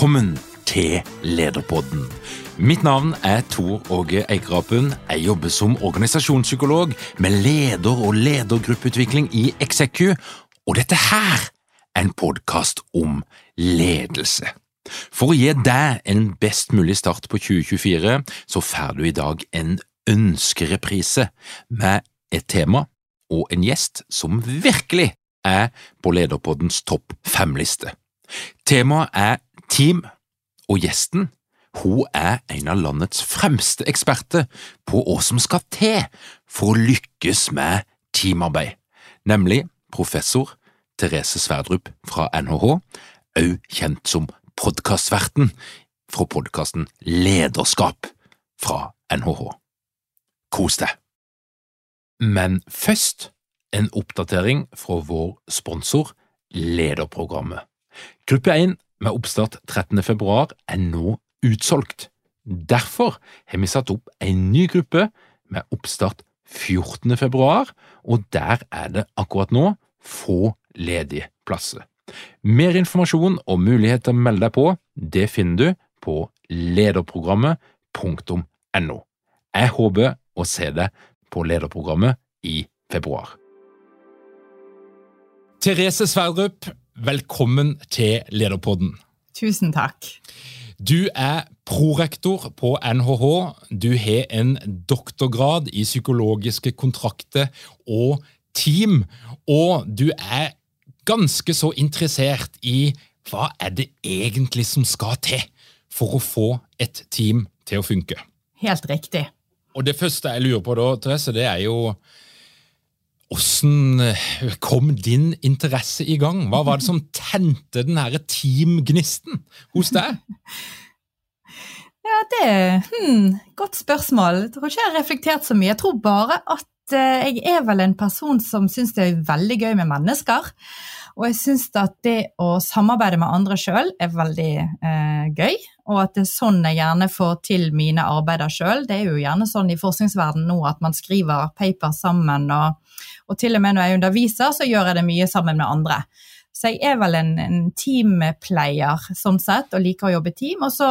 Velkommen til Lederpodden. Mitt navn er Tor Åge Eikrapen. Jeg jobber som organisasjonspsykolog med leder- og ledergruppeutvikling i XEQ, og dette her er en podkast om ledelse. For å gi deg en best mulig start på 2024, så får du i dag en ønskereprise med et tema og en gjest som virkelig er på Lederpoddens topp fem-liste. Temaet er team, og gjesten hun er en av landets fremste eksperter på hva som skal til for å lykkes med teamarbeid, nemlig professor Therese Sverdrup fra NHH, også kjent som podkastverten fra podkasten Lederskap fra NHH. Kos deg! Men først en oppdatering fra vår sponsor Lederprogrammet. Gruppe 1 med oppstart 13. februar er nå utsolgt. Derfor har vi satt opp en ny gruppe med oppstart 14. februar, og der er det akkurat nå få ledige plasser. Mer informasjon og mulighet til å melde deg på, det finner du på lederprogrammet.no. Jeg håper å se deg på lederprogrammet i februar. Therese Sverdrup, velkommen til Lederpodden. Tusen takk. Du er prorektor på NHH. Du har en doktorgrad i psykologiske kontrakter og team, og du er ganske så interessert i hva er det egentlig som skal til for å få et team til å funke. Helt riktig. Og det første jeg lurer på da, Therese, det er jo hvordan kom din interesse i gang? Hva var det som tente den herre teamgnisten hos deg? Ja, det er hmm, Godt spørsmål. Jeg tror ikke jeg har reflektert så mye. Jeg tror bare at jeg er vel en person som syns det er veldig gøy med mennesker. Og jeg syns at det å samarbeide med andre sjøl er veldig eh, gøy. Og at det er sånn jeg gjerne får til mine arbeider sjøl. Det er jo gjerne sånn i forskningsverdenen nå at man skriver paper sammen, og, og, til og med når jeg underviser, så gjør jeg det mye sammen med andre. Så jeg er vel en, en teamplayer sånn sett, og liker å jobbe i team. Og så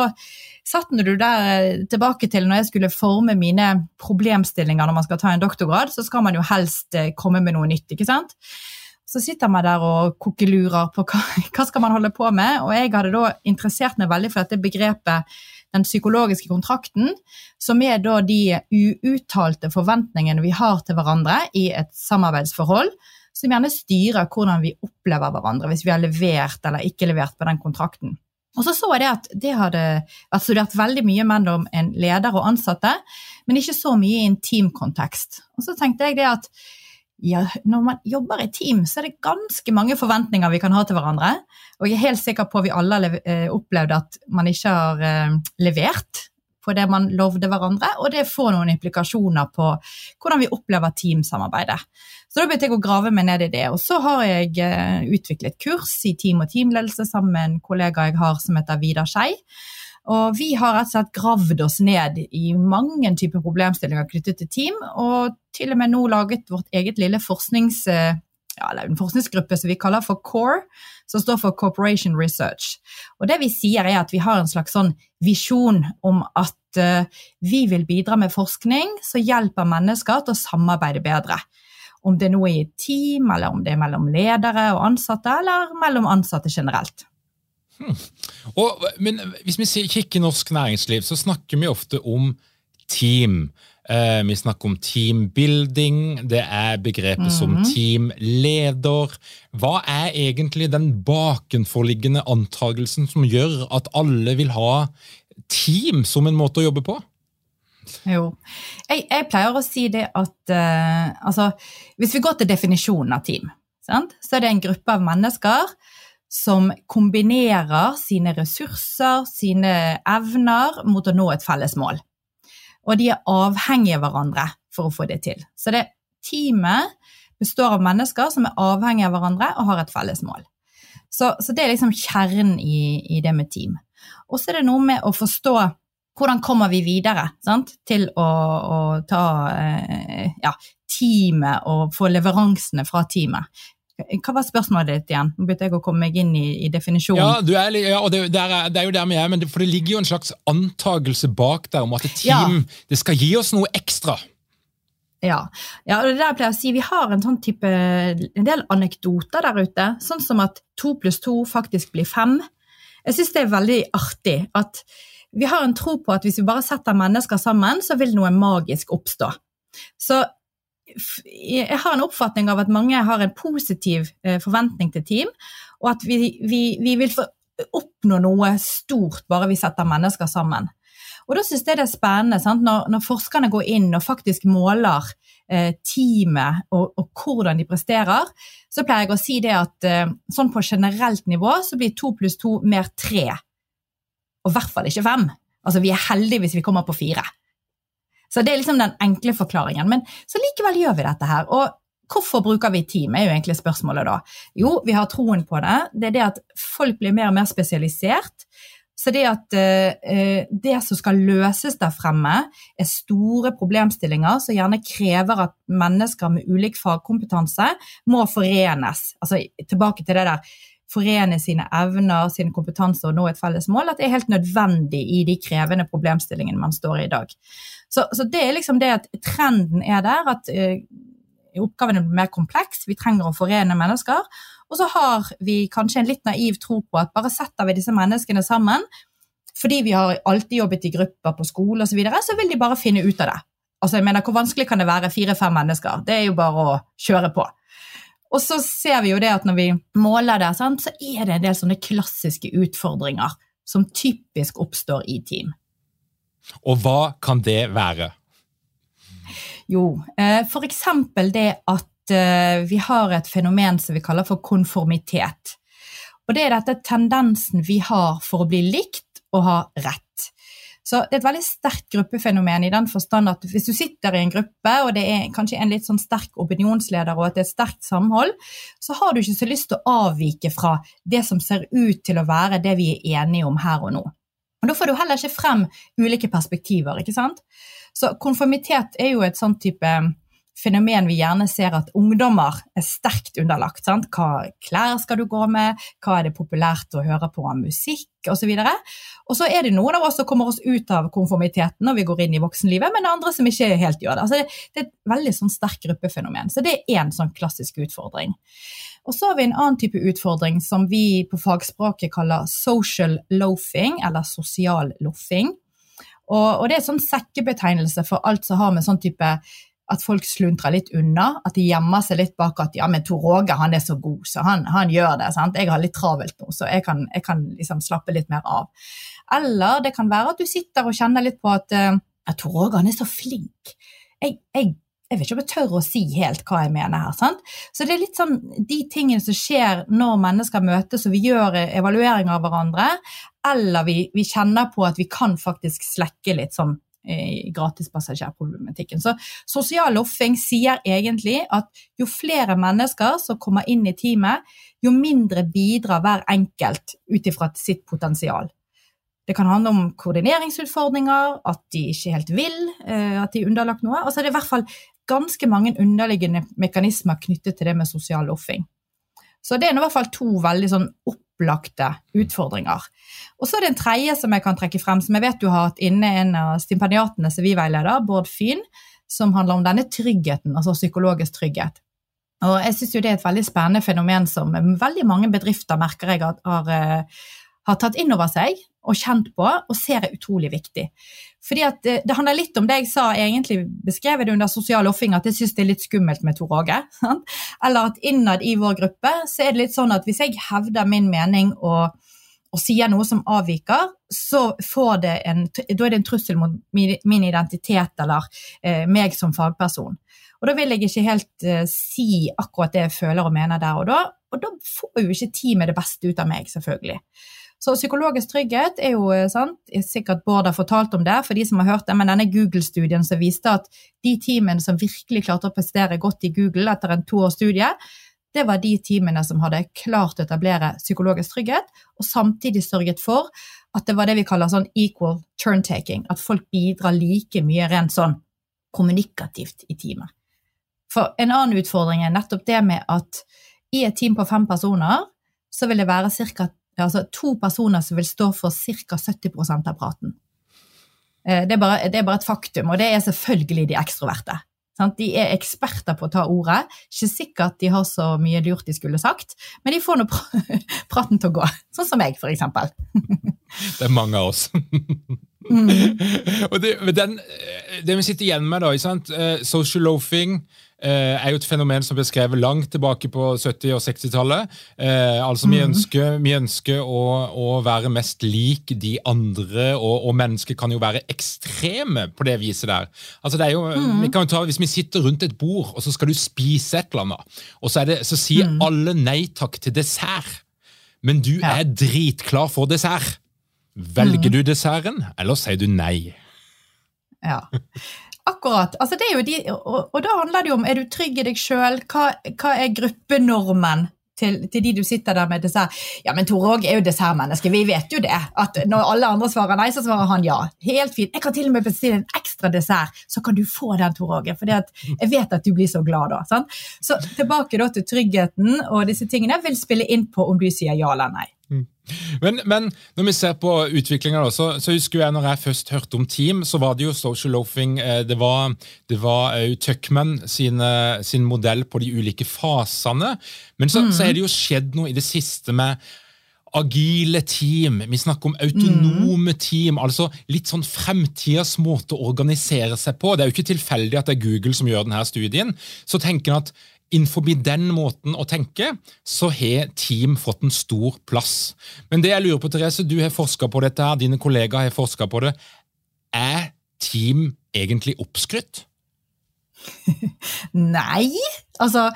satt du der tilbake til når jeg skulle forme mine problemstillinger når man skal ta en doktorgrad, så skal man jo helst eh, komme med noe nytt, ikke sant. Så sitter man der og kokkelurer på hva, hva skal man holde på med, og jeg hadde da interessert meg veldig for dette begrepet den psykologiske kontrakten, som er da de uuttalte forventningene vi har til hverandre i et samarbeidsforhold, som gjerne styrer hvordan vi opplever hverandre hvis vi har levert eller ikke levert på den kontrakten. Og så så jeg det at det hadde vært studert veldig mye mellom en leder og ansatte, men ikke så mye i en teamkontekst. Og så tenkte jeg det at ja, når man jobber i team, så er det ganske mange forventninger vi kan ha til hverandre. Og jeg er helt sikker på at vi alle har eh, opplevd at man ikke har eh, levert på det man lovde hverandre, og det får noen implikasjoner på hvordan vi opplever teamsamarbeidet. Så da begynte jeg å grave meg ned i det. Og så har jeg uh, utviklet kurs i team og teamledelse sammen med en kollega jeg har som heter Vidar Skei. Og vi har rett og slett gravd oss ned i mange typer problemstillinger knyttet til team, og til og med nå laget vårt eget lille forsknings, ja, en forskningsgruppe som vi kaller for CORE, som står for Corporation Research. Og det vi sier er at vi har en slags sånn visjon om at uh, vi vil bidra med forskning som hjelper mennesker til å samarbeide bedre. Om det nå er i et team, eller om det er mellom ledere og ansatte, eller mellom ansatte generelt. Hmm. Og, men hvis vi kikker norsk næringsliv, så snakker vi ofte om team. Eh, vi snakker om teambuilding, det er begrepet mm -hmm. som mhm. teamleder. Hva er egentlig den bakenforliggende antagelsen som gjør at alle vil ha team som en måte å jobbe på? Jo. Jeg, jeg pleier å si det at eh, altså, Hvis vi går til definisjonen av team, sant? så er det en gruppe av mennesker som kombinerer sine ressurser, sine evner, mot å nå et felles mål. Og de er avhengige av hverandre for å få det til. Så det teamet består av mennesker som er avhengige av hverandre og har et felles mål. Så, så det er liksom kjernen i, i det med team. Og så er det noe med å forstå hvordan kommer vi videre sant? til å, å ta eh, ja, teamet og få leveransene fra teamet. Hva var spørsmålet ditt igjen? Nå begynte jeg å komme meg inn i, i definisjonen. Ja, er, ja og det, er, det, er, jo der vi er, men det, for det ligger jo en slags antagelse bak der om at et team ja. det skal gi oss noe ekstra. Ja. ja, og det der pleier jeg å si, Vi har en sånn type, en del anekdoter der ute, sånn som at to pluss to faktisk blir fem. Jeg syns det er veldig artig at vi har en tro på at hvis vi bare setter mennesker sammen, så vil noe magisk oppstå. Så jeg har en oppfatning av at mange har en positiv eh, forventning til team, og at vi, vi, vi vil oppnå noe stort bare vi setter mennesker sammen. Og da synes jeg det er spennende når, når, forskerne går inn og faktisk måler eh, teamet og, og, hvordan de presterer, så pleier jeg å si det at eh, sånn på generelt nivå så blir to pluss to mer tre. Og i hvert fall ikke fem. Altså vi er heldige hvis vi kommer på fire. Så det er liksom den enkle forklaringen. Men så likevel gjør vi dette her. Og hvorfor bruker vi team, er jo egentlig spørsmålet da. Jo, vi har troen på det. Det er det at folk blir mer og mer spesialisert. Så det at uh, det som skal løses der fremme, er store problemstillinger som gjerne krever at mennesker med ulik fagkompetanse må forenes. Altså tilbake til det der forene sine evner, sine kompetanser og nå et felles mål, at det er helt nødvendig i de krevende problemstillingene man står i i dag. Så, så, det er liksom det at trenden er der, at uh, oppgaven er mer kompleks, vi trenger å forene mennesker. Og så har vi kanskje en litt naiv tro på at bare setter vi disse menneskene sammen, fordi vi har alltid jobbet i grupper på skole osv., så, videre, så vil de bare finne ut av det. Altså, jeg mener, Hvor vanskelig kan det være fire-fem mennesker? Det er jo bare å kjøre på. Og så ser vi jo det at når vi måler det, så er det en del sånne klassiske utfordringer som typisk oppstår i team. Og hva kan det være? Jo, f.eks. for eksempel det at eh, vi har et fenomen som vi kaller for konformitet. Og det er dette tendensen vi har for å bli likt og ha rett. Så det er et veldig sterkt gruppefenomen i den forstand at hvis du sitter i en gruppe, og det er kanskje en litt sånn sterk opinionsleder og at det er et sterkt samhold, så har du ikke så lyst til å avvike fra det som ser ut til å være det vi er enige om her og nå. Og Da får du heller ikke frem ulike perspektiver. ikke sant? Så konformitet er jo et sånn type fenomen vi gjerne ser at ungdommer er sterkt underlagt. Sant? Hva klær skal du gå med, hva er det populært å høre på av musikk osv. Og, så er det noen av oss som kommer oss ut av konformiteten når vi går inn i voksenlivet, men det andre som ikke helt gjør det. Altså det, det er et veldig sånn sterkt gruppefenomen. Så det er én sånn klassisk utfordring. Og så har vi en annen type utfordring som vi på fagspråket kaller social loafing, eller sosial loffing. Og, og, det er sånn sekkebetegnelse for alt som har med sånn type at folk sluntrer litt unna. At de gjemmer seg litt bak at ja, men Tor Åge han er så god, så han, han gjør det. sant? Jeg har litt travelt nå, så jeg kan, jeg kan liksom slappe litt mer av. Eller det kan være at du sitter og kjenner litt på at ja, Tor Åge han er så flink. Jeg, jeg jeg vet ikke om jeg tør å si helt hva jeg mener her. sant? Så det er litt sånn de tingene som skjer når mennesker møtes og vi gjør evalueringer av hverandre, eller vi, vi kjenner på at vi kan faktisk slekke litt sånn gratispassasjerproblematikken. Så sosial loffing sier egentlig at jo flere mennesker som kommer inn i teamet, jo mindre bidrar hver enkelt ut ifra sitt potensial. Det kan handle om koordineringsutfordringer, at de ikke helt vil, eh, at de er underlagt noe. Og så er det i hvert fall ganske mange underliggende mekanismer knyttet til det med sosial loffing. Så det er i hvert fall to veldig sånn opplagte utfordringer. Og så er det en tredje som jeg kan trekke frem, som jeg vet du har hatt inne en av stipendiatene som vi veileder, Bård Fyn, som handler om denne tryggheten, altså psykologisk trygghet. Og jeg syns det er et veldig spennende fenomen som veldig mange bedrifter merker jeg har, har, eh, har tatt inn over seg og kjent på, og ser er utrolig viktig. Fordi at det, det, handler litt om det jeg sa, egentlig beskrevet det under sosial offing, at jeg syns det er litt skummelt med Tor Åge. Eller at innad i vår gruppe så er det litt sånn at hvis jeg hevder min mening og, og sier noe som avviker, så får en, da er det en trussel mot min identitet eller eh, meg som fagperson. Og da vil jeg ikke helt eh, si akkurat det jeg føler og mener der og da, og da får jo ikke teamet det beste ut av meg, selvfølgelig. Så psykologisk trygghet er jo eh, sant, sikkert Bård har fortalt om det, for de som har hørt det, men denne Google-studien som viste at de teamene som virkelig klarte å prestere godt i Google etter en toårsstudie, studie, det var de teamene som hadde klart å etablere psykologisk trygghet, og samtidig sørget for at det var det vi kaller sånn equal turn-taking, at folk bidrar like mye rent sånn kommunikativt i teamet. For en annen utfordring er nettopp det med at i et team på fem personer så vil det være ca det er altså to personer som vil stå for ca. 70% av praten. Eh, det er, bare, det er, bare, et faktum, og det er selvfølgelig de ekstroverte. De er eksperter på å ta ordet. Ikke sikkert de har så mye lurt de skulle sagt, men de får nå praten til å gå. Sånn som meg, f.eks. det er mange av oss. mm. og det, den, det vi sitter igjen med, da, eh, social loafing Eh, er jo et fenomen som ble skrevet langt tilbake på 70- og 60-tallet. Eh, altså, Vi mhm. ønsker, vi ønsker å, å, være mest lik de andre, og, og, mennesker kan jo være ekstreme på det viset der. Altså, det er jo, mm. vi ta, Hvis vi sitter rundt et bord, og så skal du spise et eller annet, og så, det, så sier mm. alle nei takk til dessert, men du ja. er dritklar for dessert. Velger mm. du desserten, eller sier du nei? Ja. Akkurat. Altså, de, og, og, da handler det jo om er du trygg i deg sjøl, hva, hva, er gruppenormen til, til, de du sitter der med dessert? Ja, men Tore òg er jo dessertmenneske, vi vet jo det. At når alle andre svarer nei, så svarer han ja. Helt fint. Jeg kan til og med bestille en ekstra dessert, så kan du få den, Tor Åge. For jeg vet at du blir så glad da. Sant? Så tilbake da til tryggheten og disse tingene vil spille inn på om du sier ja eller nei. Mm. Men, men, når vi ser på utviklinga, så, så, husker jeg når jeg først hørte om Team, så var det jo social loafing. Eh, det var, det var Tuckman sin, sin, modell på de ulike fasene. Men så, mm. så er det jo skjedd noe i det siste med agile team. Vi snakker om autonome mm. team. altså Litt sånn fremtidas måte å organisere seg på. Det er jo ikke tilfeldig at det er Google som gjør denne studien. Så tenker en at Innenfor den måten å tenke, så har team fått en stor plass. Men det jeg lurer på, Therese, du har forska på dette, her, dine kollegaer har forska på det. Er team egentlig oppskrytt? Nei. Altså,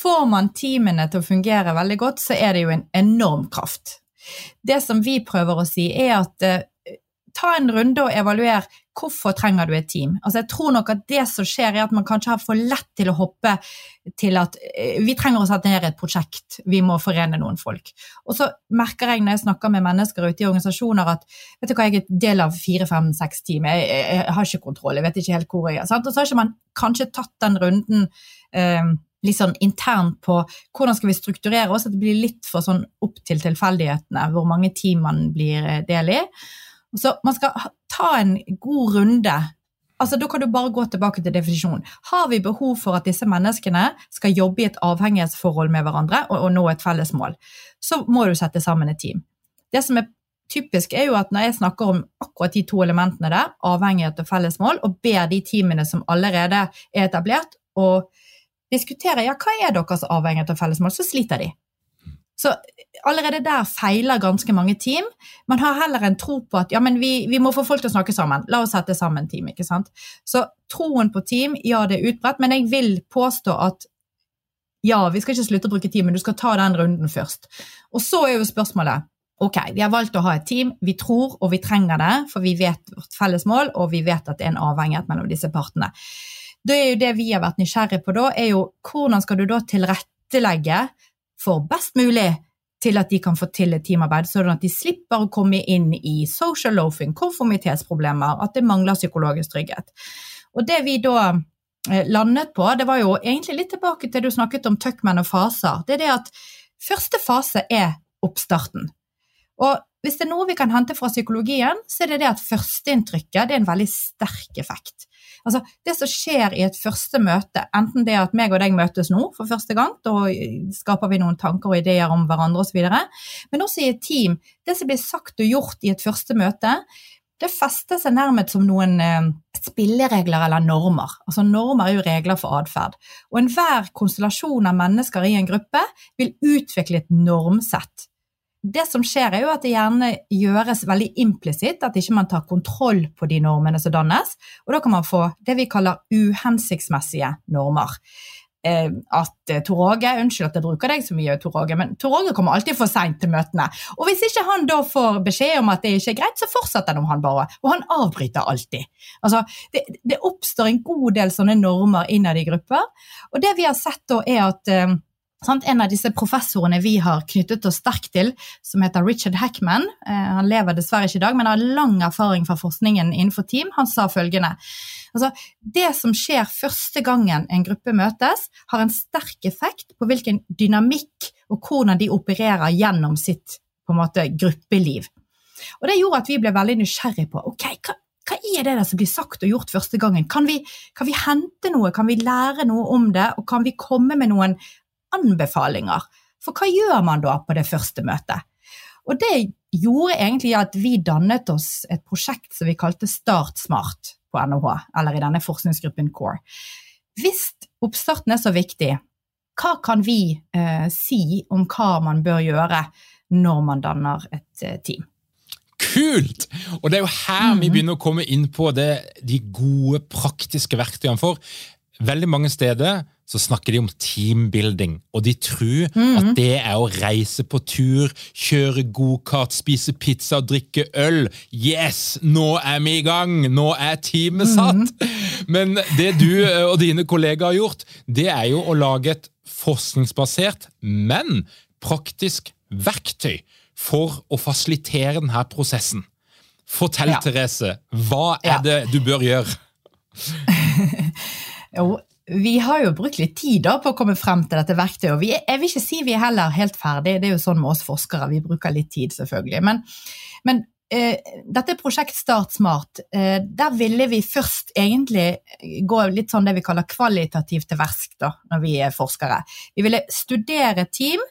får man teamene til å fungere veldig godt, så er det jo en enorm kraft. Det som vi prøver å si, er at uh, ta en runde og evaluer hvorfor trenger du et team. Altså jeg tror nok at det som skjer, er at man kanskje har for lett til å hoppe til at eh, vi trenger å sette ned et prosjekt, vi må forene noen folk. Og så merker jeg når jeg snakker med mennesker ute i organisasjoner at vet du hva, jeg er del av fire, fem, seks team, jeg, jeg, jeg, har ikke kontroll, jeg vet ikke helt hvor jeg er. Sant? Og så har ikke man kanskje tatt den runden eh, litt sånn internt på hvordan skal vi strukturere oss, at det blir litt for sånn opp til tilfeldighetene hvor mange team man blir eh, del i. Så man skal ta en god runde. Altså, Da kan du bare gå tilbake til definisjonen. Har vi behov for at disse menneskene skal jobbe i et avhengighetsforhold med hverandre og, og nå et felles mål, så må du sette sammen et team. Det som er typisk, er jo at når jeg snakker om akkurat de to elementene der, avhengighet og felles mål, og ber de teamene som allerede er etablert, å diskutere ja, hva er deres avhengighet og felles mål, så sliter de. Så allerede der feiler ganske mange team. Man har heller en tro på at ja, men vi, vi må få folk til å snakke sammen. La oss sette sammen team. ikke sant? Så troen på team, ja, det er utbredt, men jeg vil påstå at ja, vi skal ikke slutte å bruke team, men du skal ta den runden først. Og så er jo spørsmålet ok, vi har valgt å ha et team, vi tror og vi trenger det, for vi vet vårt felles mål, og vi vet at det er en avhengighet mellom disse partene. Det er jo det vi har vært nysgjerrige på da, er jo hvordan skal du da tilrettelegge for best mulig til at de kan få til et teamarbeid, sånn at de slipper å komme inn i social loafing, konformitetsproblemer, at det mangler psykologisk trygghet. Og det vi da eh, landet på, det var jo egentlig litt tilbake til du snakket om Tuckman og faser. Det er det at første fase er oppstarten. Og hvis det er noe vi kan hente fra psykologien, så er det det at førsteinntrykket er en veldig sterk effekt. Altså, det som skjer i et første møte, enten det at meg og deg møtes nå for første gang, da skaper vi noen tanker og ideer om hverandre osv., men også i et team. Det som blir sagt og gjort i et første møte, det fester seg nærmest som noen eh, spilleregler eller normer. Altså Normer er jo regler for atferd. Og enhver konstellasjon av mennesker i en gruppe vil utvikle et normsett det som skjer, er jo at det gjerne gjøres veldig implisitt, at ikke man tar kontroll på de normene som dannes. Og da kan man få det vi kaller uhensiktsmessige normer. Eh, at eh, Tor Åge Unnskyld at jeg bruker deg så mye, Tor Åge, men Tor Åge kommer alltid for seint til møtene. Og hvis ikke han da får beskjed om at det ikke er greit, så fortsetter han bare. Og han avbryter alltid. Altså, det, det oppstår en god del sånne normer innad i grupper. Og det vi har sett da, er at eh, en av disse professorene vi har knyttet oss sterkt til, som heter Richard Hackman, eh, han lever dessverre ikke i dag, men har lang erfaring fra forskningen innenfor team, han sa følgende altså, Det som skjer første gangen en gruppe møtes, har en sterk effekt på hvilken dynamikk og hvordan de opererer gjennom sitt måte, gruppeliv. Og Det gjorde at vi ble veldig nysgjerrig på ok, hva, hva er det der som blir sagt og gjort første gangen? Kan vi, kan vi, hente noe, kan vi lære noe om det, og kan vi komme med noen anbefalinger. For hva gjør man da på det første møtet? Og det gjorde egentlig at vi dannet oss et prosjekt som vi kalte Start Smart på NHH, eller i denne forskningsgruppen CORE. Hvis oppstarten er så viktig, hva kan vi eh, si om hva man bør gjøre når man danner et eh, team? Kult! Og det er jo her mm. vi begynner å komme inn på det, de gode, praktiske verktøyene. For veldig mange steder så snakker de om teambuilding, og de tror mm. at det er å reise på tur, kjøre gokart, spise pizza og drikke øl. Yes, nå er vi i gang! Nå er teamet satt! Mm. Men det du eh, og dine kollegaer har gjort, det er jo å lage et forskningsbasert, men praktisk verktøy for å fasilitere denne prosessen. Fortell, ja. Therese, hva er ja. det du bør gjøre? jo, vi har jo brukt litt tid da på å komme frem til dette verktøyet. og vi, Jeg vil ikke si vi er heller helt ferdig, det er jo sånn med oss forskere. Vi bruker litt tid, selvfølgelig. Men, men eh, dette prosjekt Start Smart, eh, der ville vi først egentlig gå litt sånn det vi kaller kvalitativt til versk da, når vi er forskere. Vi ville studere team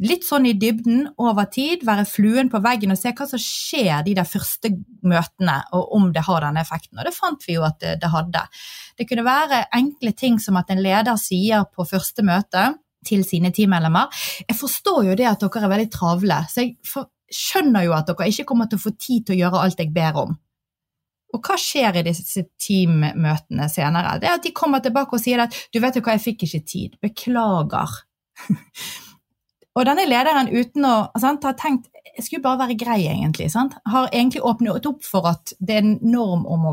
litt sånn i dybden over tid, være fluen på veggen og se hva som skjer de der første møtene, og om det har denne effekten. Og det fant vi jo at det, det hadde. Det kunne være enkle ting som at en leder sier på første møte til sine teammedlemmer Jeg forstår jo det at dere er veldig travle, så jeg skjønner jo at dere ikke kommer til å få tid til å gjøre alt jeg ber om. Og hva skjer i disse teammøtene senere? Det er at de kommer tilbake og sier at du vet jo hva, jeg fikk ikke tid. Beklager. Og denne lederen uten å sant, ha tenkt jeg skulle bare være grei, egentlig. Sant? Har egentlig åpnet opp for at det er en norm om å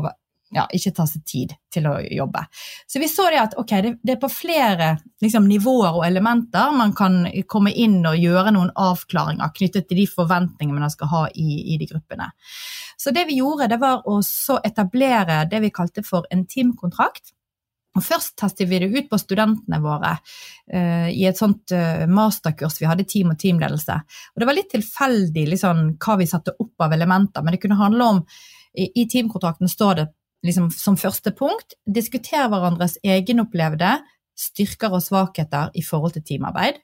ja, ikke ta seg tid til å jobbe. Så vi så det at okay, det, det, er på flere liksom, nivåer og elementer man kan komme inn og gjøre noen avklaringer knyttet til de forventningene man skal ha i, i de gruppene. Så det vi gjorde, det var å etablere det vi kalte for en teamkontrakt. Og Først testet vi det ut på studentene våre uh, i et sånt uh, masterkurs vi hadde team og teamledelse. Og Det var litt tilfeldig liksom, hva vi satte opp av elementer, men det kunne handle om I, i teamkontrakten står det liksom, som første punkt diskutere hverandres egenopplevde styrker og svakheter i forhold til teamarbeid.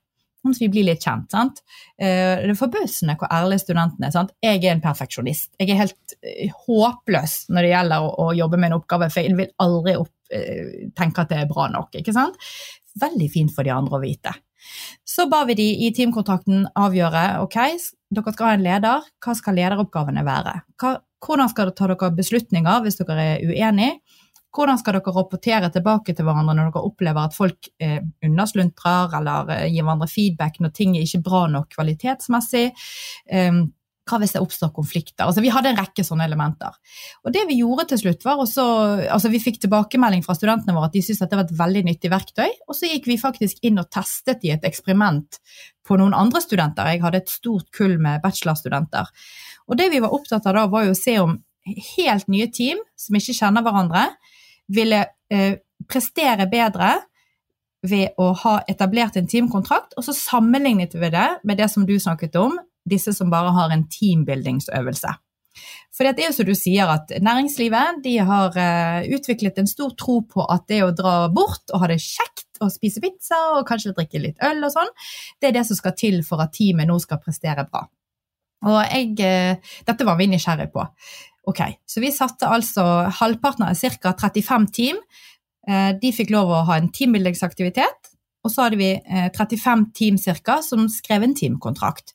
Sånn at vi blir litt kjent. sant? Uh, det er forbausende hvor ærlige studentene er. sant? Jeg er en perfeksjonist. Jeg er helt håpløs når det gjelder å, å jobbe med en oppgave, for jeg vil aldri opp tenker at det er bra nok. ikke sant? Veldig fint for de andre å vite. Så ba vi de i teamkontrakten avgjøre ok, dere skal ha en leder, hva skal lederoppgavene være? Hva, hvordan skal dere ta dere beslutninger hvis dere er uenige? Hvordan skal dere rapportere tilbake til hverandre når dere opplever at folk eh, undersluntrer eller eh, gir hverandre feedback når ting er ikke bra nok kvalitetsmessig? Um, hva hvis det oppstår konflikter? Altså, vi hadde en rekke sånne elementer. Og det Vi gjorde til slutt var også, altså vi fikk tilbakemelding fra studentene våre at de syntes det var et veldig nyttig verktøy. Og så gikk vi faktisk inn og testet i et eksperiment på noen andre studenter. Jeg hadde et stort kull med bachelorstudenter. Og Det vi var opptatt av da, var jo å se om helt nye team som ikke kjenner hverandre, ville eh, prestere bedre ved å ha etablert en teamkontrakt, og så sammenlignet vi det med det som du snakket om, disse som bare har en teambuildingsøvelse. For det er jo som du sier at Næringslivet de har uh, utviklet en stor tro på at det å dra bort og ha det kjekt og spise pizza og kanskje drikke litt øl og sånn, det er det som skal til for at teamet nå skal prestere bra. Og jeg, uh, Dette var vi nysgjerrig på. Ok, Så vi satte altså halvparten av ca. 35 team. Eh, de fikk lov å ha en teambuildingsaktivitet. Og så hadde vi 35 eh, team cirka, som skrev en teamkontrakt.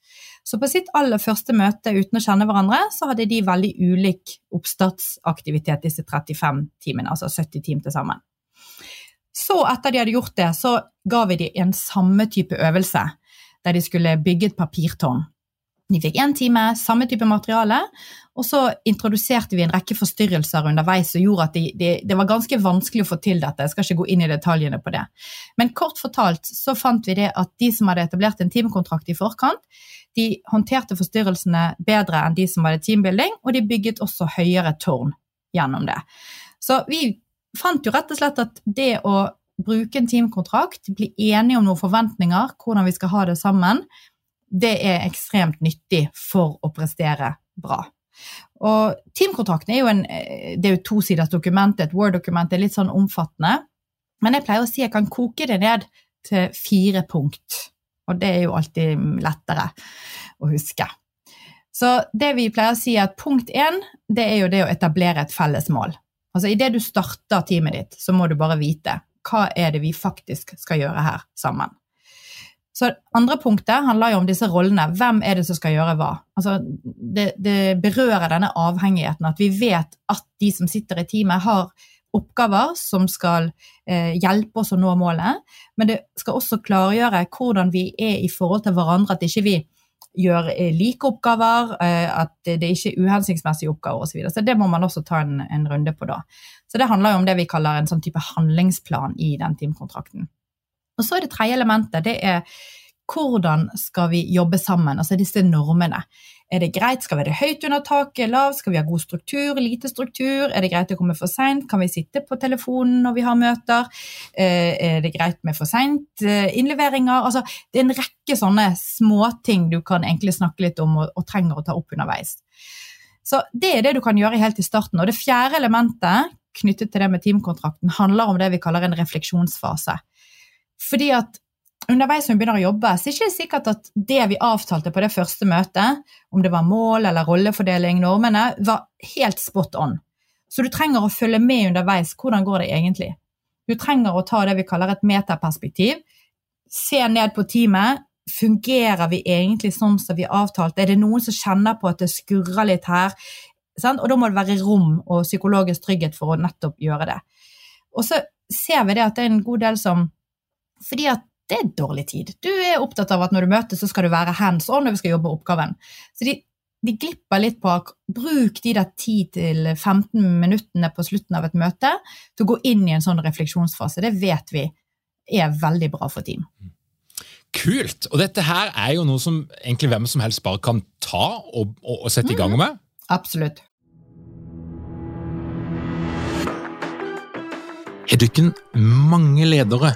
Så på sitt aller første møte uten å kjenne hverandre, så hadde de veldig ulik oppstartsaktivitet, disse 35 timene, altså 70 timer til sammen. Så etter de hadde gjort det, så ga vi dem en samme type øvelse, der de skulle bygge et papirtårn. De fikk én time, samme type materiale, og så introduserte vi en rekke forstyrrelser underveis som gjorde at de, de, det var ganske vanskelig å få til dette. Jeg skal ikke gå inn i detaljene på det. Men kort fortalt så fant vi det at de som hadde etablert en teamkontrakt i forkant, de håndterte forstyrrelsene bedre enn de som hadde teambuilding, og de bygget også høyere tårn gjennom det. Så vi fant jo rett og slett at det å bruke en teamkontrakt, bli enige om noen forventninger, hvordan vi skal ha det sammen, det er ekstremt nyttig for å prestere bra. Og Teamkontrakten er jo en, det er jo tosiders dokument, et Word-dokument, det er litt sånn omfattende. Men jeg pleier å si jeg kan koke det ned til fire punkt. Og det er jo alltid lettere å huske. Så det vi pleier å si er at punkt én, det er jo det å etablere et felles mål. Altså Idet du starter teamet ditt, så må du bare vite hva er det vi faktisk skal gjøre her sammen. Så andre punktet handler jo om disse rollene. Hvem er det som skal gjøre hva? Altså, det, det, berører denne avhengigheten, at vi vet at de som sitter i teamet, har oppgaver som skal eh, hjelpe oss å nå målet, men det skal også klargjøre hvordan vi er i forhold til hverandre, at ikke vi gjør eh, like oppgaver, eh, at det ikke er uhensiktsmessige oppgaver osv. Så, videre. så det må man også ta en, en runde på da. Så det handler jo om det vi kaller en sånn type handlingsplan i den teamkontrakten. Og så er det tredje elementet, det er hvordan skal vi jobbe sammen, altså disse normene. Er det greit, skal vi ha det høyt under taket, lavt, skal vi ha god struktur, lite struktur, er det greit å komme for seint, kan vi sitte på telefonen når vi har møter, eh, er det greit med for seint eh, innleveringer, altså det er en rekke sånne småting du kan egentlig snakke litt om og, og trenger å ta opp underveis. Så det er det du kan gjøre helt i starten. Og det fjerde elementet knyttet til det med teamkontrakten handler om det vi kaller en refleksjonsfase. Fordi at underveis når vi begynner å jobbe, så er det ikke sikkert at det vi avtalte på det første møtet, om det var mål eller rollefordeling, normene, var helt spot on. Så du trenger å følge med underveis. Hvordan går det egentlig? Du trenger å ta det vi kaller et metaperspektiv. Se ned på teamet. Fungerer vi egentlig sånn som vi avtalte? Er det noen som kjenner på at det skurrer litt her? Og da må det være rom og psykologisk trygghet for å nettopp gjøre det. Og så ser vi det at det er en god del som fordi at det er dårlig tid. Du er opptatt av at når du møtes, så skal du være hands on når vi skal jobbe med oppgaven. Så de, de glipper litt på bruk de der 10-15 minuttene på slutten av et møte til å gå inn i en sånn refleksjonsfase. Det vet vi er veldig bra for team. Kult! Og dette her er jo noe som egentlig hvem som helst bare kan ta og, og, og sette i gang mm. med. Absolutt. Har ikke mange ledere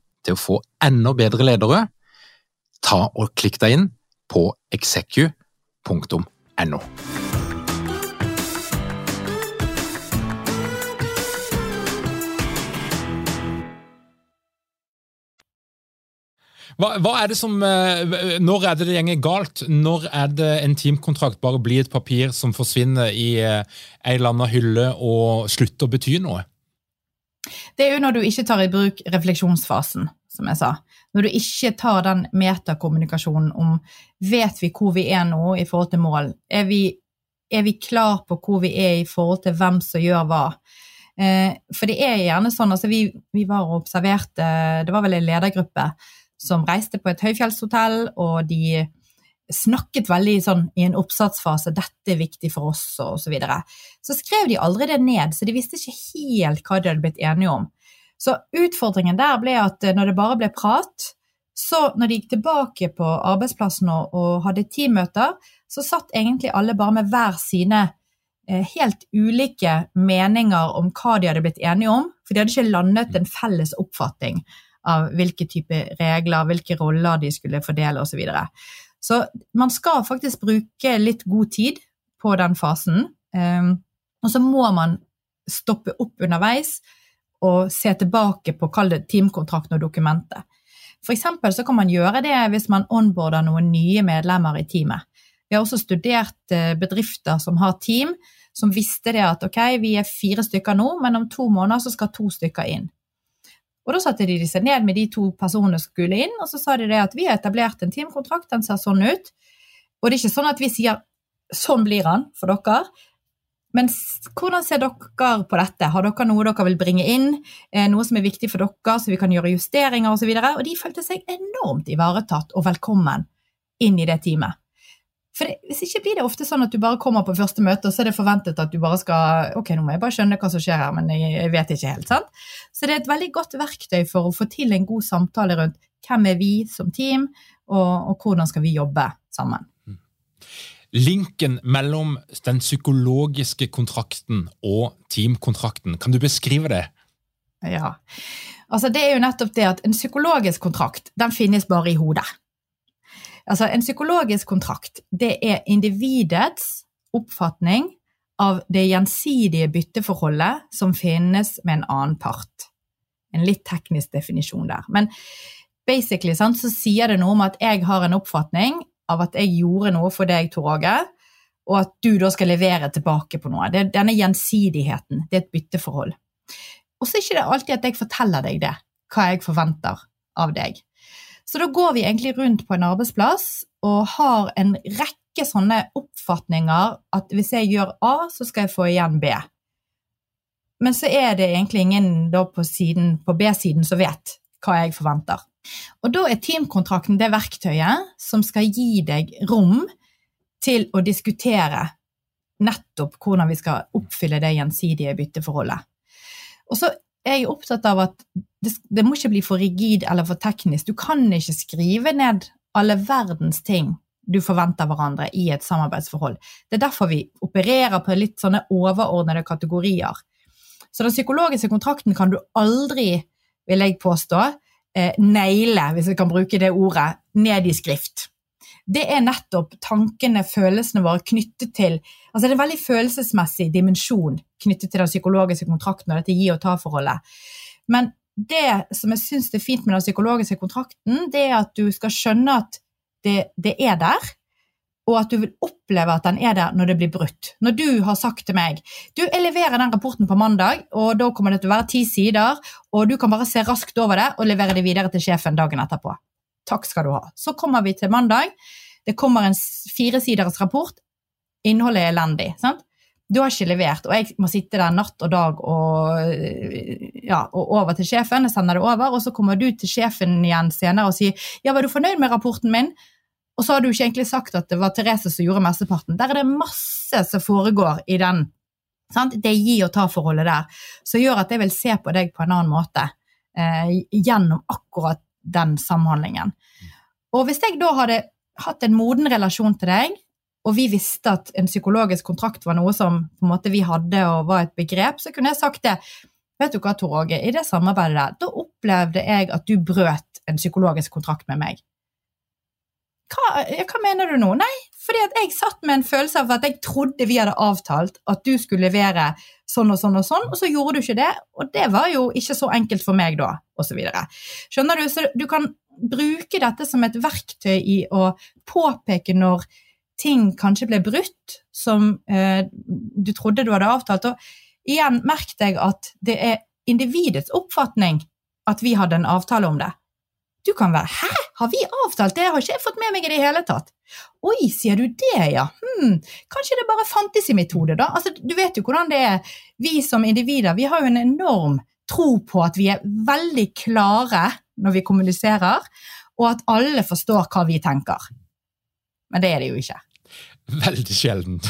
til å få enda bedre ledere, ta og klikk deg inn på execu.no. Hva, hva, er det som, eh, Når er det det gjenger galt? Når er det en teamkontrakt bare blir et papir som forsvinner i eh, ei eller annen hylle og slutter å bety noe? Det er jo når du ikke tar i bruk refleksjonsfasen, som jeg sa. Når du ikke tar den metakommunikasjonen om vet vi hvor vi er nå i forhold til mål? Er vi, er vi klar på hvor vi er i forhold til hvem som gjør hva? Eh, for det er gjerne sånn, altså vi, vi var og observerte, det var vel en ledergruppe som reiste på et høyfjellshotell, og de snakket veldig sånn i en oppsatsfase 'dette er viktig for oss', og så videre. Så skrev de aldri det ned, så de visste ikke helt hva de hadde blitt enige om. Så utfordringen der ble at eh, når det bare ble prat, så når de gikk tilbake på arbeidsplassen og, og hadde teammøter, så satt egentlig alle bare med hver sine eh, helt ulike meninger om hva de hadde blitt enige om, for de hadde ikke landet en felles oppfatning av hvilke type regler, hvilke roller de skulle fordele osv. Så, videre. Så man skal faktisk bruke litt god tid på den fasen. Um, og så må man stoppe opp underveis og se tilbake på kall det teamkontrakten og dokumentet. For eksempel så kan man gjøre det hvis man onboarder noen nye medlemmer i teamet. Vi har også studert eh, bedrifter som har team, som visste det at ok, vi er fire stykker nå, men om to måneder så skal to stykker inn. Og Da satte de seg ned med de to personene som skulle inn, og så sa de at vi har etablert en teamkontrakt, den ser sånn ut. Og det er ikke sånn at vi sier sånn blir han for dere. Men hvordan ser dere på dette? Har dere noe dere vil bringe inn? Eh, noe som er viktig for dere, så vi kan gjøre justeringer osv.? Og, så og de følte seg enormt ivaretatt og velkommen inn i det teamet. For det, Hvis ikke blir det ofte sånn at du bare kommer på første møte, og så er det forventet at du bare skal Ok, nå må jeg bare skjønne hva som skjer her, men jeg, jeg vet ikke helt. sant? Så det er et veldig godt verktøy for å få til en god samtale rundt hvem er vi som team, og, og hvordan skal vi jobbe sammen. Mm. Linken mellom den psykologiske kontrakten og teamkontrakten, kan du beskrive det? Ja, altså det er jo nettopp det at en psykologisk kontrakt den finnes bare i hodet. Altså, en psykologisk kontrakt det er individets oppfatning av det gjensidige bytteforholdet som finnes med en annen part. En litt teknisk definisjon der. Men basically sant, så sier det noe om at jeg har en oppfatning av at jeg gjorde noe for deg, Tor Åge, og at du da skal levere tilbake på noe. Det, denne gjensidigheten, det er et bytteforhold. Og så er det ikke alltid at jeg forteller deg det, hva jeg forventer av deg. Så da går vi egentlig rundt på en arbeidsplass og har en rekke sånne oppfatninger at hvis jeg gjør A, så skal jeg få igjen B. Men så er det egentlig ingen på, på B-siden som vet hva jeg forventer. Og da er teamkontrakten det verktøyet som skal gi deg rom til å diskutere nettopp hvordan vi skal oppfylle det gjensidige bytteforholdet. Og så er jeg opptatt av at det, det, må ikke bli for rigid eller for teknisk. Du kan ikke skrive ned alle verdens ting du forventer hverandre i et samarbeidsforhold. Det er derfor vi opererer på litt sånne overordnede kategorier. Så den psykologiske kontrakten kan du aldri, vil jeg påstå, eh, naile, hvis jeg kan bruke det ordet, ned i skrift det er nettopp tankene, følelsene våre knyttet til altså Det er en veldig følelsesmessig dimensjon knyttet til den psykologiske kontrakten og dette gi og ta-forholdet. Men det som jeg syns er fint med den psykologiske kontrakten, det er at du skal skjønne at det, det er der, og at du vil oppleve at den er der når det blir brutt. Når du har sagt til meg du, jeg leverer den rapporten på mandag, og da kommer det til å være ti sider, og du kan bare se raskt over det og levere det videre til sjefen dagen etterpå. Takk skal du ha. Så kommer vi til mandag. Det kommer en firesiders rapport. Innholdet er elendig. sant? Du har ikke levert, og jeg må sitte der natt og dag og, ja, og over til sjefen. Jeg sender det over, og så kommer du til sjefen igjen senere og sier ja, var du fornøyd med rapporten min? Og så har du ikke egentlig sagt at det var Therese som gjorde mesteparten. Der er det masse som foregår i den. Sant? Det gi og ta-forholdet der, som gjør at jeg vil se på deg på en annen måte eh, gjennom akkurat den samhandlingen. Og hvis jeg da hadde hatt en moden relasjon til deg, og vi visste at en psykologisk kontrakt var noe som måte vi hadde og var et begrep, så kunne jeg sagt det. Vet du hva, Tor Åge, i det samarbeidet der, da opplevde jeg at du brøt en psykologisk kontrakt med meg. hva, hva mener du nå? Nei, fordi jeg satt med en følelse av at jeg trodde vi hadde avtalt at du skulle levere sånn og sånn og sånn, og så gjorde du ikke det, og det var jo ikke så enkelt for meg da, osv. Skjønner du? Så du kan bruke dette som et verktøy i å påpeke når ting kanskje ble brutt som eh, du trodde du hadde avtalt. Og igjen, merk deg at det er individets oppfatning at vi hadde en avtale om det. Du kan være 'hæ, har vi avtalt det, har ikke jeg fått med meg i det hele tatt'. Oi, sier du det, ja. Hm, kanskje det bare fantes i mitt hode, da. Altså, du vet jo hvordan det er. Vi som individer, vi har jo en enorm tro på at vi er veldig klare når vi kommuniserer, og at alle forstår hva vi tenker. Men det er det jo ikke. Veldig sjeldent.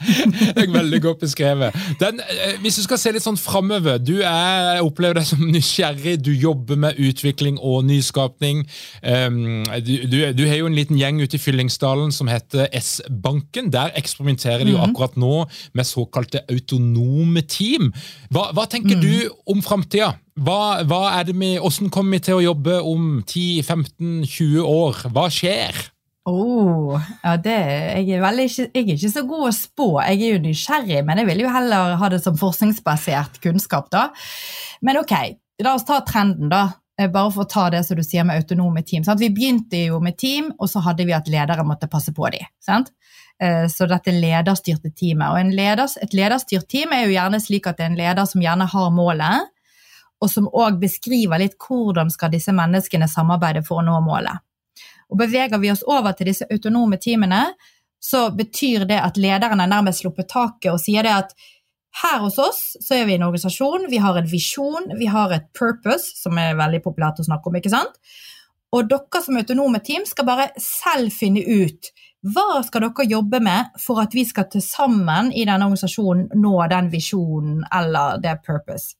veldig godt beskrevet. Den, eh, hvis du skal se litt sånn framover Du er, opplever deg som nysgjerrig, du jobber med utvikling og nyskapning. Um, du, du, du, har jo en liten gjeng ute i Fyllingsdalen som heter S-banken. Der eksperimenterer de jo mhm. akkurat nå med såkalte autonome team. Hva, hva tenker mm. du om framtida? Hva, hva er det med, Hvordan kommer vi til å jobbe om 10-15-20 år? Hva skjer? Oh, ja, det, jeg, er veldig, jeg, er ikke så god å spå. Jeg er jo nysgjerrig, men jeg vil jo heller ha det som forskningsbasert kunnskap. da. Men ok, la oss ta trenden, da. Eh, bare for å ta det som du sier med autonome team. Sant? Vi begynte jo med team, og så hadde vi at ledere måtte passe på dem. Sant? Eh, så dette lederstyrte teamet. Og leders, et lederstyrt team er jo gjerne slik at det er en leder som gjerne har målet, og som òg beskriver litt hvordan skal disse menneskene samarbeide for å nå målet. Og beveger vi oss over til disse autonome teamene, så betyr det at lederen er nærmest sluppet taket og sier det at her hos oss så er vi en organisasjon, vi har en visjon, vi har et purpose, som er veldig populært å snakke om, ikke sant? Og dere som autonome team skal bare selv finne ut hva skal dere jobbe med for at vi skal til sammen i denne organisasjonen nå den visjonen eller det purpose.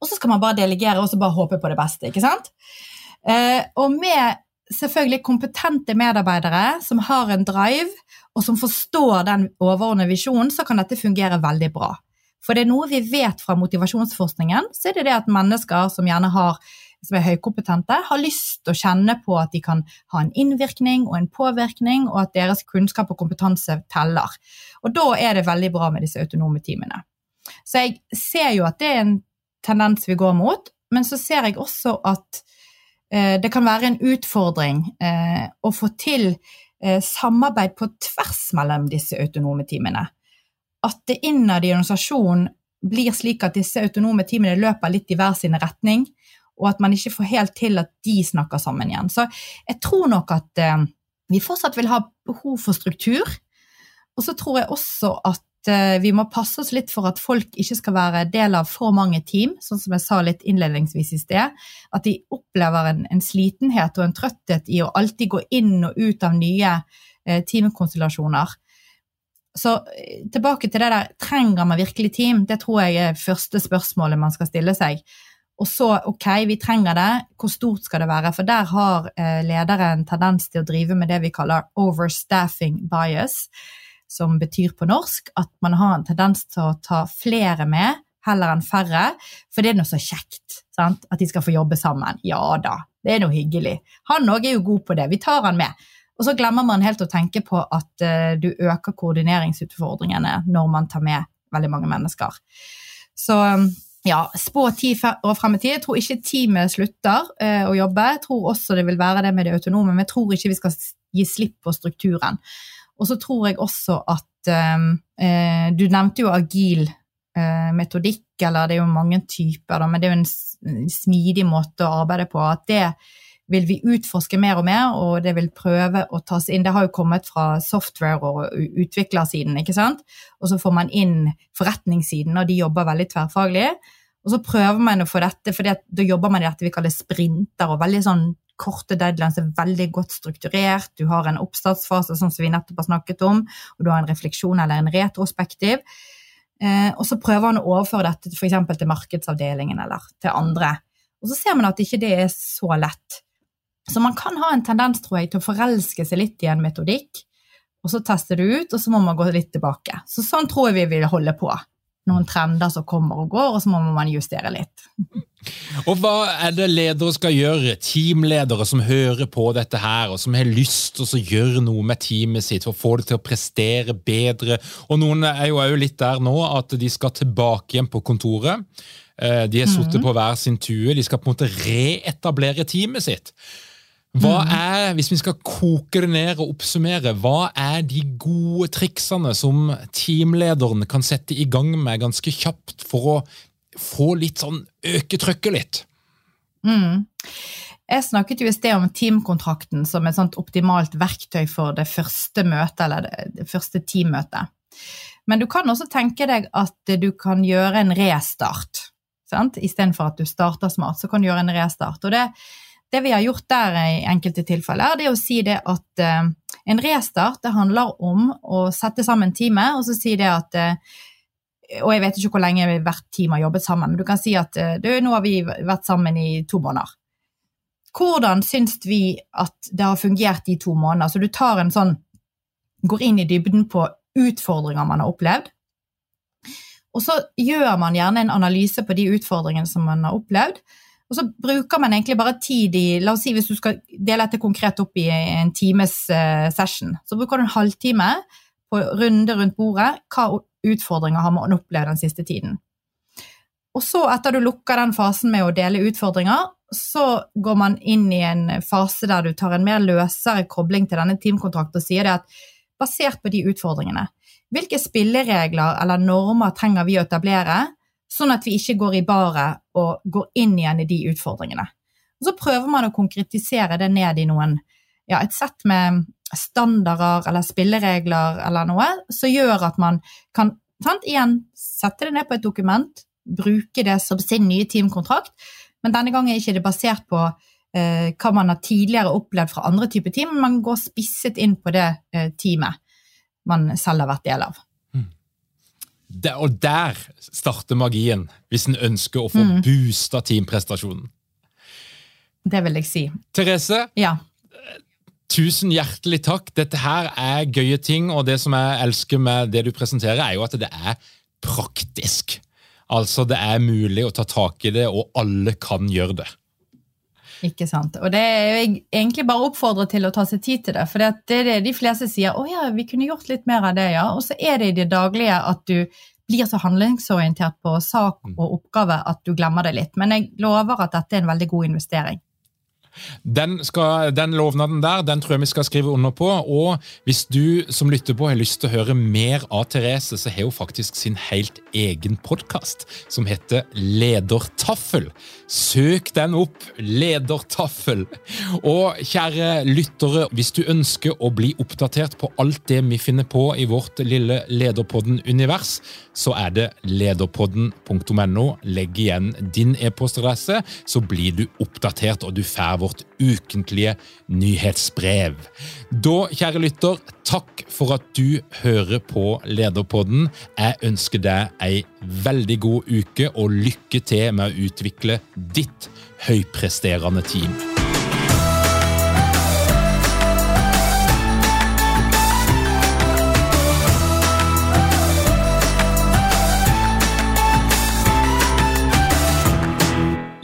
Og så skal man bare delegere og så bare håpe på det beste, ikke sant? Eh, og med selvfølgelig kompetente medarbeidere som har en drive, og som forstår den overordnede visjonen, så kan dette fungere veldig bra. For det er noe vi vet fra motivasjonsforskningen, så er det det at mennesker som gjerne har som er høykompetente, har lyst til å kjenne på at de kan ha en innvirkning og en påvirkning, og at deres kunnskap og kompetanse teller. Og da er det veldig bra med disse autonome teamene. Så jeg ser jo at det er en tendens vi går mot, men så ser jeg også at det kan være en utfordring eh, å få til eh, samarbeid på tvers mellom disse autonome teamene. At det innad i organisasjonen blir slik at disse autonome teamene løper litt i hver sin retning, og at man ikke får helt til at de snakker sammen igjen. Så jeg tror nok at vi fortsatt vil ha behov for struktur. Og så tror jeg også at Eh, vi må passe oss litt for at folk ikke skal være del av for mange team, sånn som jeg sa litt innledningsvis i sted. At de opplever en, en slitenhet og en trøtthet i å alltid gå inn og ut av nye eh, teamkonstellasjoner. Så eh, tilbake til det der trenger man virkelig team? Det tror jeg er første spørsmålet man skal stille seg. Og så, ok, vi trenger det, hvor stort skal det være? For der har eh, ledere en tendens til å drive med det vi kaller overstaffing bias som betyr på norsk at man har en tendens til å ta flere med heller enn færre, for det er noe så kjekt sant? at de skal få jobbe sammen. Ja da, det er noe hyggelig. Han òg er jo god på det, vi tar han med. Og så glemmer man helt å tenke på at uh, du øker koordineringsutfordringene når man tar med veldig mange mennesker. Så ja, spå ti år frem i tid. Jeg tror ikke teamet slutter uh, å jobbe. Jeg tror også det vil være det med det autonome, men jeg tror ikke vi skal gi slipp på strukturen. Og så tror jeg også at ehm, eh, Du nevnte jo agil eh, metodikk, eller det er jo mange typer, da, men det er jo en smidig måte å arbeide på. At det vil vi utforske mer og mer, og det vil prøve å tas inn. Det har jo kommet fra software- og utviklersiden, ikke sant. Og så får man inn forretningssiden, og de jobber veldig tverrfaglig. Og så prøver man å få dette, for da jobber man i dette vi kaller sprinter, og veldig sånn korte deadlines er veldig godt strukturert. Du har en oppstartsfase, sånn som vi nettopp har snakket om, og du har en refleksjon eller en retrospektiv. Eh, og så prøver han å overføre dette f.eks. til markedsavdelingen eller til andre. Og så ser man at ikke det er så lett. Så man kan ha en tendens, tror jeg, til å forelske seg litt i en metodikk, og så teste det ut, og så må man gå litt tilbake. Så sånn tror jeg vi vil holde på. Noen trender som kommer og går, og så må man justere litt. Og Hva er det ledere skal gjøre, teamledere som hører på dette her, og som har lyst til å gjøre noe med teamet sitt for å få det til å prestere bedre? Og Noen er jo litt der nå at de skal tilbake igjen på kontoret. Eh, de har sittet mm. på hver sin tue. De skal på en måte reetablere teamet sitt. Hva mm. er, Hvis vi skal koke det ned og oppsummere, hva er de gode triksene som teamlederen kan sette i gang med ganske kjapt for å få litt sånn Øke trykket litt? Mm. Jeg snakket jo i sted om teamkontrakten som et sånt optimalt verktøy for det første møtet, eller det, første teammøtet. Men du kan også tenke deg at du kan gjøre en restart. Istedenfor at du starter smart, så kan du gjøre en restart. Og det, det vi har gjort der i enkelte tilfeller, det er å si det at uh, en restart det handler om å sette sammen teamet og så si det at uh, og jeg vet ikke hvor lenge hvert team har jobbet sammen, men du kan si at du, nå har vi vært sammen i to måneder. Hvordan syns vi at det har fungert i to måneder? Så du tar en sånn Går inn i dybden på utfordringer man har opplevd. Og så gjør man gjerne en analyse på de utfordringene som man har opplevd. Og så bruker man egentlig bare tid i La oss si hvis du skal dele dette konkret opp i en times uh, session, så bruker du en halvtime på runde rundt bordet. Hva utfordringer har man opplevd den siste tiden. Og så, etter du lukker den fasen med å dele utfordringer, så går man inn i en fase der du tar en mer løsere kobling til denne teamkontrakten og sier det at basert på de utfordringene, hvilke spilleregler eller normer trenger vi å etablere, sånn at vi ikke går i baret og går inn igjen i de utfordringene. Og så prøver man å konkretisere det ned i noen, ja, et sett med standarder eller spilleregler eller noe, som gjør at man kan sant, igjen sette det ned på et dokument, bruke det som sin nye teamkontrakt, men denne gangen er det ikke basert på eh, hva man har tidligere opplevd fra andre typer team, men man går spisset inn på det eh, teamet man selv har vært del av. Der, og der starter magien, hvis en ønsker å få mm. boosta teamprestasjonen. Det vil jeg si. Therese, ja. Tusen hjertelig takk. Dette her er gøye ting, og det som jeg elsker med det du presenterer, er jo at det er praktisk. Altså, det er mulig å ta tak i det, og alle kan gjøre det. Ikke sant. Og det er jeg egentlig bare oppfordret til å ta seg tid til det. For det er det de fleste sier. 'Å ja, vi kunne gjort litt mer av det', ja. Og så er det i det daglige at du blir så handlingsorientert på sak og oppgave at du glemmer det litt. Men jeg lover at dette er en veldig god investering. Den, skal, den, lovnaden der den tror jeg vi skal skrive under på. Og hvis du som lytter på har lyst til å høre mer av Therese, så har hun faktisk sin helt egen podkast som heter Ledertaffel. Søk den opp! Ledertaffel. Og kjære lyttere, hvis du ønsker å bli oppdatert på alt det vi finner på i vårt lille Lederpodden-univers, så er det lederpodden.no. Legg igjen din e-postadresse, så blir du oppdatert, og du får vårt ukentlige nyhetsbrev. Da, kjære lytter, takk for at du hører på Lederpodden. Jeg ønsker deg ei veldig god uke, og lykke til med å utvikle ditt høypresterende team.